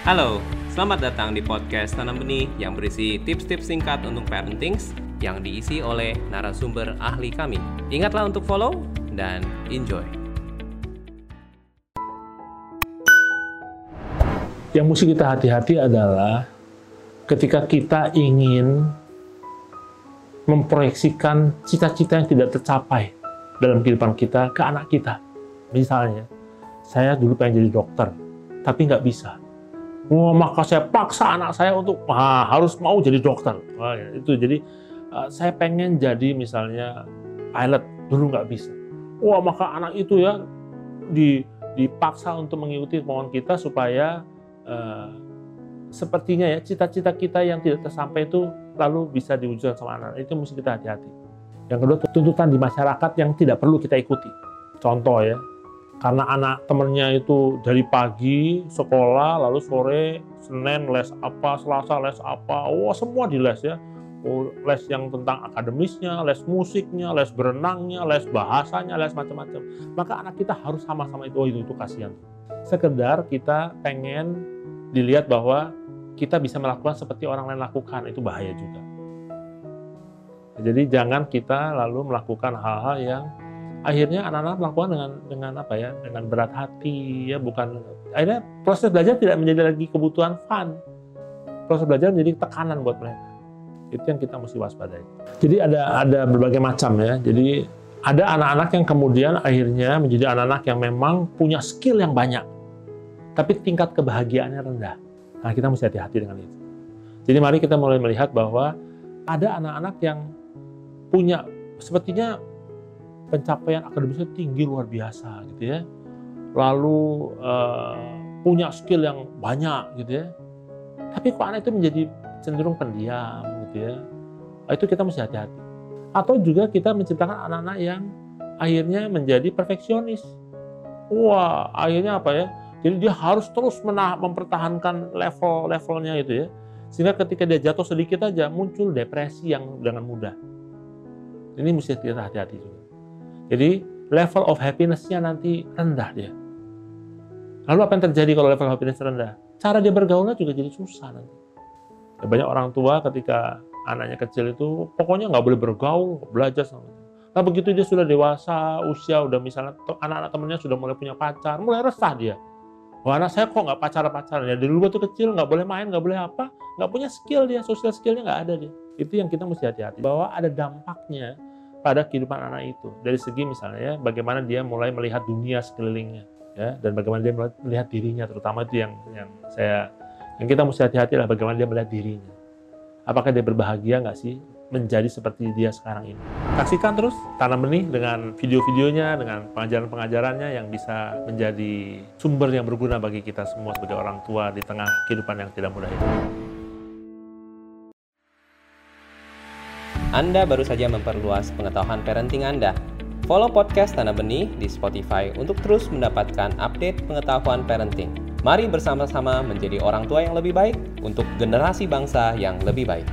Halo, selamat datang di podcast Tanam Benih yang berisi tips-tips singkat untuk parenting yang diisi oleh narasumber ahli kami. Ingatlah untuk follow dan enjoy. Yang mesti kita hati-hati adalah ketika kita ingin memproyeksikan cita-cita yang tidak tercapai dalam kehidupan kita ke anak kita. Misalnya, saya dulu pengen jadi dokter, tapi nggak bisa Wah, maka saya paksa anak saya untuk ah, harus mau jadi dokter. Wah, ya, itu jadi uh, saya pengen jadi misalnya pilot dulu nggak bisa. Wah, maka anak itu ya di, dipaksa untuk mengikuti kemauan kita supaya uh, sepertinya ya cita-cita kita yang tidak tersampai itu lalu bisa diwujudkan sama anak. Itu mesti kita hati-hati. Yang kedua, tuntutan di masyarakat yang tidak perlu kita ikuti. Contoh ya, karena anak temennya itu dari pagi sekolah lalu sore Senin les apa Selasa les apa. Oh semua di les ya. Oh, les yang tentang akademisnya les musiknya les berenangnya les bahasanya les macam-macam. Maka anak kita harus sama-sama itu. Oh itu itu kasihan. Sekedar kita pengen dilihat bahwa kita bisa melakukan seperti orang lain lakukan. Itu bahaya juga. Jadi jangan kita lalu melakukan hal-hal yang akhirnya anak-anak melakukan dengan dengan apa ya dengan berat hati ya bukan akhirnya proses belajar tidak menjadi lagi kebutuhan fun. Proses belajar menjadi tekanan buat mereka. Itu yang kita mesti waspadai. Jadi ada ada berbagai macam ya. Jadi ada anak-anak yang kemudian akhirnya menjadi anak-anak yang memang punya skill yang banyak tapi tingkat kebahagiaannya rendah. Nah kita mesti hati-hati dengan itu. Jadi mari kita mulai melihat bahwa ada anak-anak yang punya sepertinya pencapaian akademisnya tinggi luar biasa gitu ya. Lalu uh, punya skill yang banyak gitu ya. Tapi kok anak itu menjadi cenderung pendiam gitu ya. Nah, itu kita mesti hati-hati. Atau juga kita menciptakan anak-anak yang akhirnya menjadi perfeksionis. Wah, akhirnya apa ya? Jadi dia harus terus menah, mempertahankan level-levelnya itu ya. Sehingga ketika dia jatuh sedikit aja muncul depresi yang dengan mudah. Ini mesti kita hati-hati juga. Jadi level of happiness-nya nanti rendah dia. Lalu apa yang terjadi kalau level happiness rendah? Cara dia bergaulnya juga jadi susah nanti. Ya, banyak orang tua ketika anaknya kecil itu pokoknya nggak boleh bergaul, belajar sama. Nah begitu dia sudah dewasa, usia udah misalnya anak-anak temennya sudah mulai punya pacar, mulai resah dia. Wah anak saya kok nggak pacar-pacaran ya? Dulu waktu kecil nggak boleh main, nggak boleh apa, nggak punya skill dia, sosial skillnya nggak ada dia. Itu yang kita mesti hati-hati bahwa ada dampaknya pada kehidupan anak itu. Dari segi misalnya ya, bagaimana dia mulai melihat dunia sekelilingnya ya dan bagaimana dia melihat dirinya terutama itu yang yang saya yang kita mesti hati-hati lah bagaimana dia melihat dirinya. Apakah dia berbahagia nggak sih menjadi seperti dia sekarang ini? Saksikan terus tanam benih dengan video-videonya dengan pengajaran-pengajarannya yang bisa menjadi sumber yang berguna bagi kita semua sebagai orang tua di tengah kehidupan yang tidak mudah ini. Anda baru saja memperluas pengetahuan parenting Anda. Follow podcast Tanah Benih di Spotify untuk terus mendapatkan update pengetahuan parenting. Mari bersama-sama menjadi orang tua yang lebih baik untuk generasi bangsa yang lebih baik.